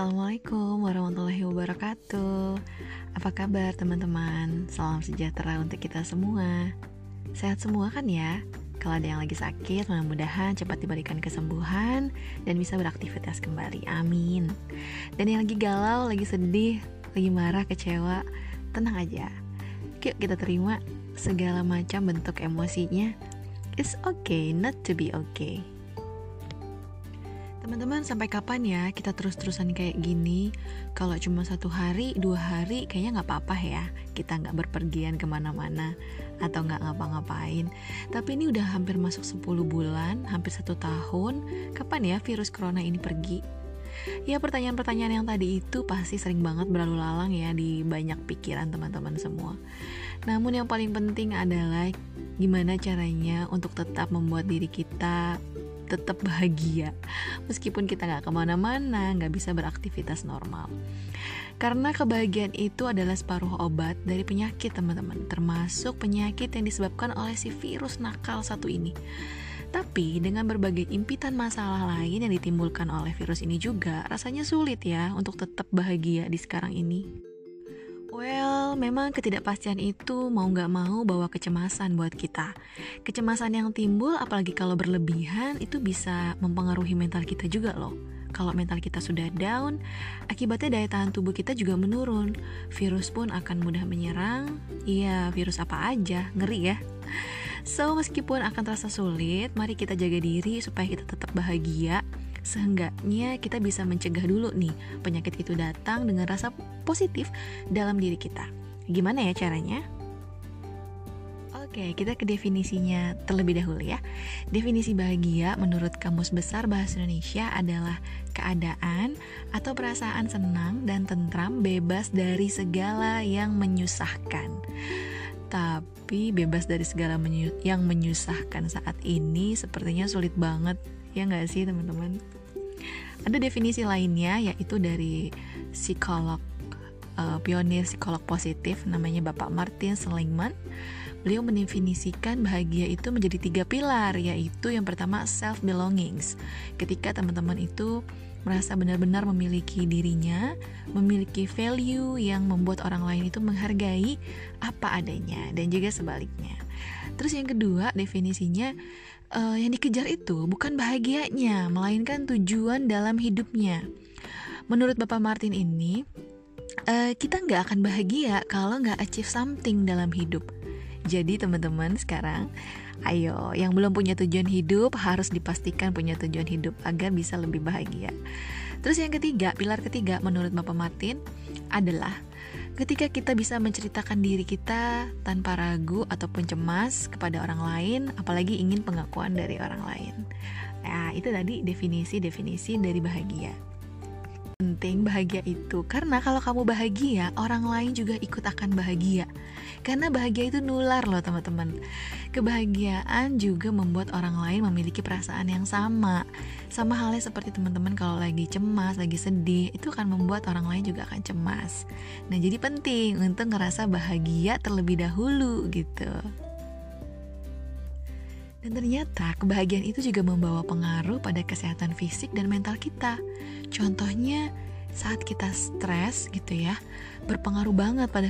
Assalamualaikum warahmatullahi wabarakatuh Apa kabar teman-teman? Salam sejahtera untuk kita semua Sehat semua kan ya? Kalau ada yang lagi sakit, mudah-mudahan cepat diberikan kesembuhan dan bisa beraktivitas kembali. Amin. Dan yang lagi galau, lagi sedih, lagi marah, kecewa, tenang aja. Yuk kita terima segala macam bentuk emosinya. It's okay not to be okay. Teman-teman, sampai kapan ya kita terus-terusan kayak gini? Kalau cuma satu hari, dua hari, kayaknya nggak apa-apa ya. Kita nggak berpergian ke mana-mana atau nggak ngapa-ngapain. Tapi ini udah hampir masuk 10 bulan, hampir satu tahun. Kapan ya virus corona ini pergi? Ya pertanyaan-pertanyaan yang tadi itu pasti sering banget berlalu lalang ya di banyak pikiran teman-teman semua. Namun yang paling penting adalah gimana caranya untuk tetap membuat diri kita tetap bahagia meskipun kita nggak ke mana-mana nggak bisa beraktivitas normal. Karena kebahagiaan itu adalah separuh obat dari penyakit teman-teman. Termasuk penyakit yang disebabkan oleh si virus nakal satu ini. Tapi dengan berbagai impitan masalah lain yang ditimbulkan oleh virus ini juga rasanya sulit ya untuk tetap bahagia di sekarang ini. Well, memang ketidakpastian itu mau nggak mau bawa kecemasan buat kita. Kecemasan yang timbul, apalagi kalau berlebihan, itu bisa mempengaruhi mental kita juga loh. Kalau mental kita sudah down, akibatnya daya tahan tubuh kita juga menurun. Virus pun akan mudah menyerang. Iya, virus apa aja, ngeri ya. So, meskipun akan terasa sulit, mari kita jaga diri supaya kita tetap bahagia Seenggaknya kita bisa mencegah dulu nih penyakit itu datang dengan rasa positif dalam diri kita. Gimana ya caranya? Oke, kita ke definisinya terlebih dahulu ya. Definisi bahagia menurut Kamus Besar Bahasa Indonesia adalah keadaan atau perasaan senang dan tentram bebas dari segala yang menyusahkan. Tapi bebas dari segala menyu yang menyusahkan saat ini sepertinya sulit banget ya nggak sih teman-teman? Ada definisi lainnya yaitu dari psikolog uh, pionir psikolog positif namanya Bapak Martin Seligman beliau mendefinisikan bahagia itu menjadi tiga pilar yaitu yang pertama self belongings ketika teman-teman itu merasa benar-benar memiliki dirinya, memiliki value yang membuat orang lain itu menghargai apa adanya dan juga sebaliknya. Terus yang kedua definisinya uh, yang dikejar itu bukan bahagianya, melainkan tujuan dalam hidupnya. Menurut Bapak Martin ini, uh, kita nggak akan bahagia kalau nggak achieve something dalam hidup. Jadi teman-teman sekarang, ayo yang belum punya tujuan hidup harus dipastikan punya tujuan hidup agar bisa lebih bahagia. Terus yang ketiga, pilar ketiga menurut Bapak Martin adalah ketika kita bisa menceritakan diri kita tanpa ragu ataupun cemas kepada orang lain, apalagi ingin pengakuan dari orang lain. Nah, itu tadi definisi-definisi dari bahagia penting bahagia itu. Karena kalau kamu bahagia orang lain juga ikut akan bahagia. Karena bahagia itu nular loh teman-teman. Kebahagiaan juga membuat orang lain memiliki perasaan yang sama. Sama halnya seperti teman-teman kalau lagi cemas lagi sedih itu akan membuat orang lain juga akan cemas. Nah jadi penting untuk ngerasa bahagia terlebih dahulu gitu dan ternyata kebahagiaan itu juga membawa pengaruh pada kesehatan fisik dan mental kita. Contohnya saat kita stres gitu ya, berpengaruh banget pada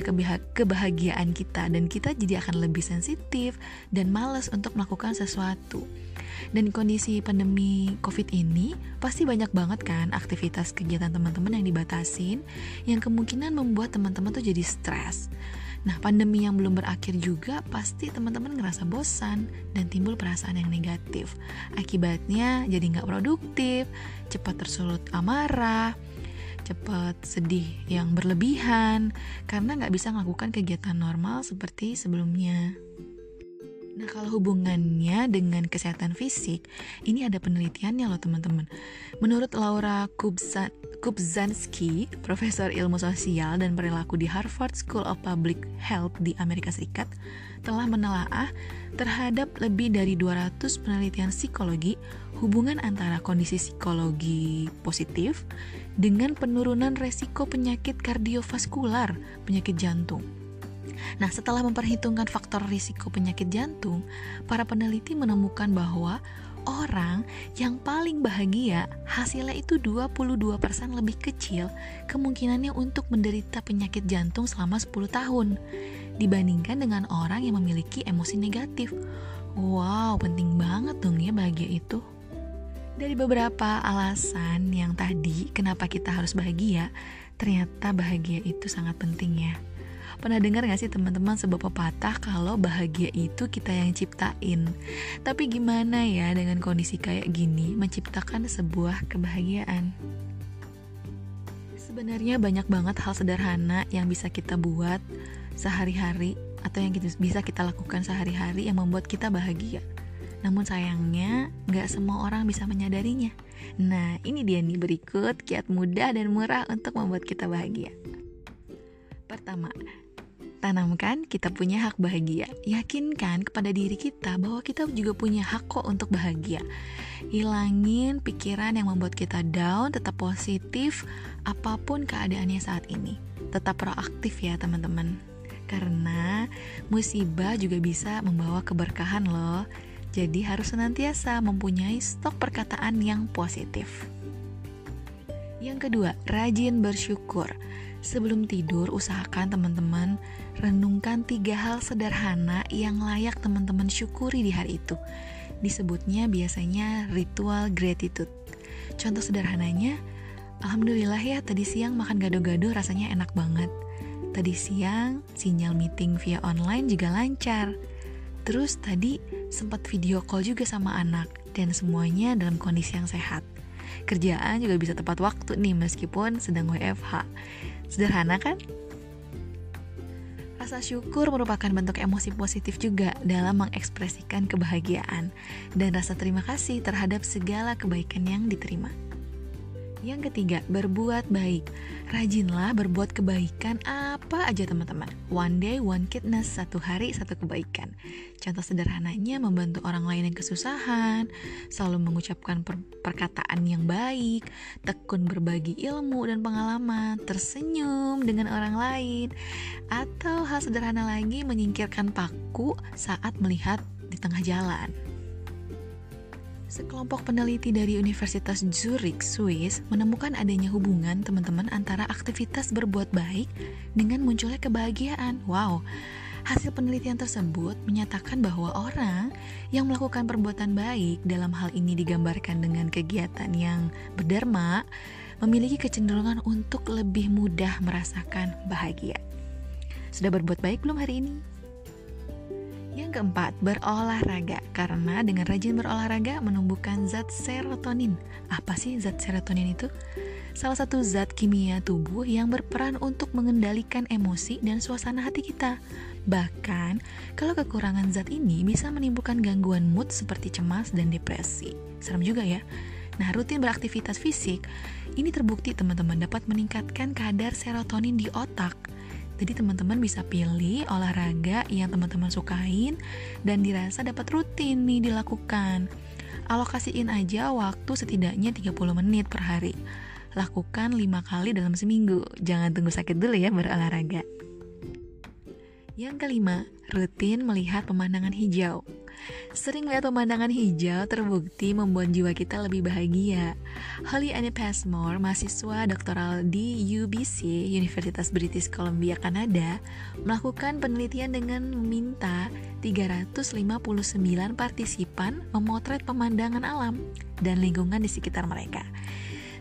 kebahagiaan kita dan kita jadi akan lebih sensitif dan males untuk melakukan sesuatu. Dan kondisi pandemi COVID ini pasti banyak banget kan aktivitas kegiatan teman-teman yang dibatasin yang kemungkinan membuat teman-teman tuh jadi stres. Nah, pandemi yang belum berakhir juga pasti teman-teman ngerasa bosan dan timbul perasaan yang negatif. Akibatnya jadi nggak produktif, cepat tersulut amarah, cepat sedih yang berlebihan karena nggak bisa melakukan kegiatan normal seperti sebelumnya. Nah, kalau hubungannya dengan kesehatan fisik, ini ada penelitiannya loh teman-teman. Menurut Laura Kubzan Kubzanski, profesor ilmu sosial dan perilaku di Harvard School of Public Health di Amerika Serikat, telah menelaah terhadap lebih dari 200 penelitian psikologi hubungan antara kondisi psikologi positif dengan penurunan resiko penyakit kardiovaskular, penyakit jantung. Nah, setelah memperhitungkan faktor risiko penyakit jantung, para peneliti menemukan bahwa orang yang paling bahagia hasilnya itu 22% lebih kecil kemungkinannya untuk menderita penyakit jantung selama 10 tahun dibandingkan dengan orang yang memiliki emosi negatif. Wow, penting banget dong ya bahagia itu. Dari beberapa alasan yang tadi kenapa kita harus bahagia, ternyata bahagia itu sangat penting ya. Pernah dengar gak sih teman-teman sebuah pepatah kalau bahagia itu kita yang ciptain Tapi gimana ya dengan kondisi kayak gini menciptakan sebuah kebahagiaan Sebenarnya banyak banget hal sederhana yang bisa kita buat sehari-hari Atau yang bisa kita lakukan sehari-hari yang membuat kita bahagia namun sayangnya, nggak semua orang bisa menyadarinya. Nah, ini dia nih berikut kiat mudah dan murah untuk membuat kita bahagia. Pertama, tanamkan kita punya hak bahagia. Yakinkan kepada diri kita bahwa kita juga punya hak kok untuk bahagia. Hilangin pikiran yang membuat kita down, tetap positif apa pun keadaannya saat ini. Tetap proaktif ya teman-teman. Karena musibah juga bisa membawa keberkahan loh. Jadi harus senantiasa mempunyai stok perkataan yang positif. Yang kedua, rajin bersyukur. Sebelum tidur, usahakan teman-teman renungkan tiga hal sederhana yang layak teman-teman syukuri di hari itu. Disebutnya biasanya ritual gratitude. Contoh sederhananya, Alhamdulillah ya tadi siang makan gado-gado rasanya enak banget. Tadi siang sinyal meeting via online juga lancar. Terus tadi sempat video call juga sama anak dan semuanya dalam kondisi yang sehat. Kerjaan juga bisa tepat waktu nih meskipun sedang WFH. Sederhana kan? Rasa syukur merupakan bentuk emosi positif juga dalam mengekspresikan kebahagiaan dan rasa terima kasih terhadap segala kebaikan yang diterima. Yang ketiga, berbuat baik. Rajinlah berbuat kebaikan apa aja teman-teman. One day, one kindness, satu hari, satu kebaikan. Contoh sederhananya membantu orang lain yang kesusahan, selalu mengucapkan per perkataan yang baik, tekun berbagi ilmu dan pengalaman, tersenyum dengan orang lain, atau hal sederhana lagi menyingkirkan paku saat melihat di tengah jalan. Sekelompok peneliti dari Universitas Zurich, Swiss, menemukan adanya hubungan teman-teman antara aktivitas berbuat baik dengan munculnya kebahagiaan. Wow, hasil penelitian tersebut menyatakan bahwa orang yang melakukan perbuatan baik dalam hal ini digambarkan dengan kegiatan yang berdharma memiliki kecenderungan untuk lebih mudah merasakan bahagia. Sudah berbuat baik belum hari ini? Yang keempat, berolahraga. Karena dengan rajin berolahraga menumbuhkan zat serotonin. Apa sih zat serotonin itu? Salah satu zat kimia tubuh yang berperan untuk mengendalikan emosi dan suasana hati kita. Bahkan, kalau kekurangan zat ini bisa menimbulkan gangguan mood seperti cemas dan depresi. Serem juga ya. Nah, rutin beraktivitas fisik ini terbukti teman-teman dapat meningkatkan kadar serotonin di otak jadi teman-teman bisa pilih olahraga yang teman-teman sukain dan dirasa dapat rutin nih dilakukan. Alokasiin aja waktu setidaknya 30 menit per hari. Lakukan 5 kali dalam seminggu. Jangan tunggu sakit dulu ya berolahraga. Yang kelima, rutin melihat pemandangan hijau. Sering melihat pemandangan hijau terbukti membuat jiwa kita lebih bahagia. Holly Anne Passmore, mahasiswa doktoral di UBC, Universitas British Columbia, Kanada, melakukan penelitian dengan meminta 359 partisipan memotret pemandangan alam dan lingkungan di sekitar mereka.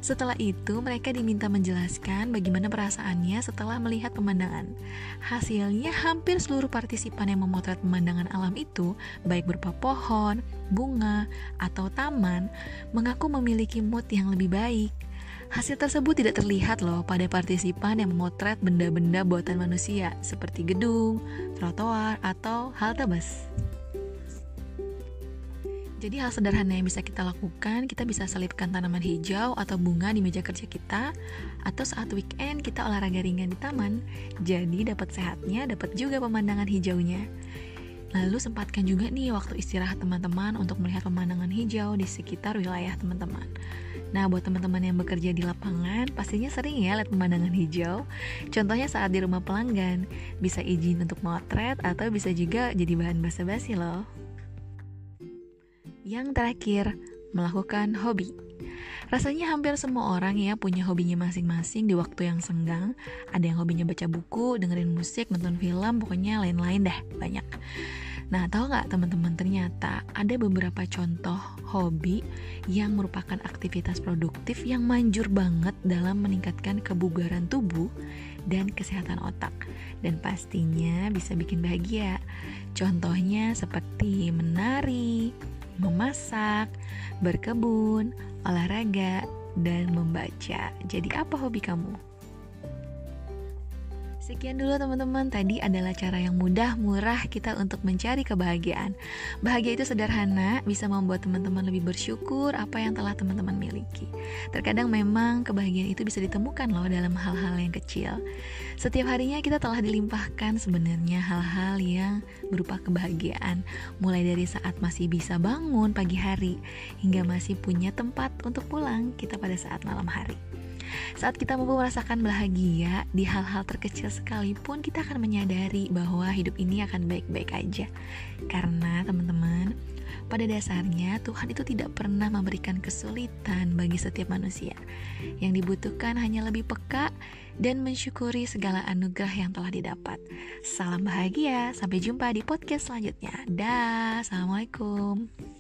Setelah itu, mereka diminta menjelaskan bagaimana perasaannya setelah melihat pemandangan. Hasilnya, hampir seluruh partisipan yang memotret pemandangan alam itu, baik berupa pohon, bunga, atau taman, mengaku memiliki mood yang lebih baik. Hasil tersebut tidak terlihat loh pada partisipan yang memotret benda-benda buatan manusia seperti gedung, trotoar, atau halte bus. Jadi hal sederhana yang bisa kita lakukan, kita bisa selipkan tanaman hijau atau bunga di meja kerja kita, atau saat weekend kita olahraga ringan di taman. Jadi dapat sehatnya, dapat juga pemandangan hijaunya. Lalu sempatkan juga nih waktu istirahat teman-teman untuk melihat pemandangan hijau di sekitar wilayah teman-teman. Nah, buat teman-teman yang bekerja di lapangan, pastinya sering ya lihat pemandangan hijau. Contohnya saat di rumah pelanggan, bisa izin untuk motret atau bisa juga jadi bahan basa-basi loh. Yang terakhir, melakukan hobi. Rasanya hampir semua orang ya punya hobinya masing-masing di waktu yang senggang. Ada yang hobinya baca buku, dengerin musik, nonton film, pokoknya lain-lain dah, banyak. Nah, tahu nggak teman-teman ternyata ada beberapa contoh hobi yang merupakan aktivitas produktif yang manjur banget dalam meningkatkan kebugaran tubuh dan kesehatan otak. Dan pastinya bisa bikin bahagia. Contohnya seperti menari, memasak, berkebun, olahraga, dan membaca. Jadi apa hobi kamu? Sekian dulu teman-teman, tadi adalah cara yang mudah, murah kita untuk mencari kebahagiaan. Bahagia itu sederhana, bisa membuat teman-teman lebih bersyukur apa yang telah teman-teman miliki. Terkadang memang kebahagiaan itu bisa ditemukan loh dalam hal-hal yang kecil. Setiap harinya kita telah dilimpahkan sebenarnya hal-hal yang berupa kebahagiaan, mulai dari saat masih bisa bangun pagi hari hingga masih punya tempat untuk pulang kita pada saat malam hari. Saat kita mampu merasakan bahagia di hal-hal terkecil sekalipun, kita akan menyadari bahwa hidup ini akan baik-baik aja. Karena teman-teman, pada dasarnya Tuhan itu tidak pernah memberikan kesulitan bagi setiap manusia. Yang dibutuhkan hanya lebih peka dan mensyukuri segala anugerah yang telah didapat. Salam bahagia, sampai jumpa di podcast selanjutnya. Dah, assalamualaikum.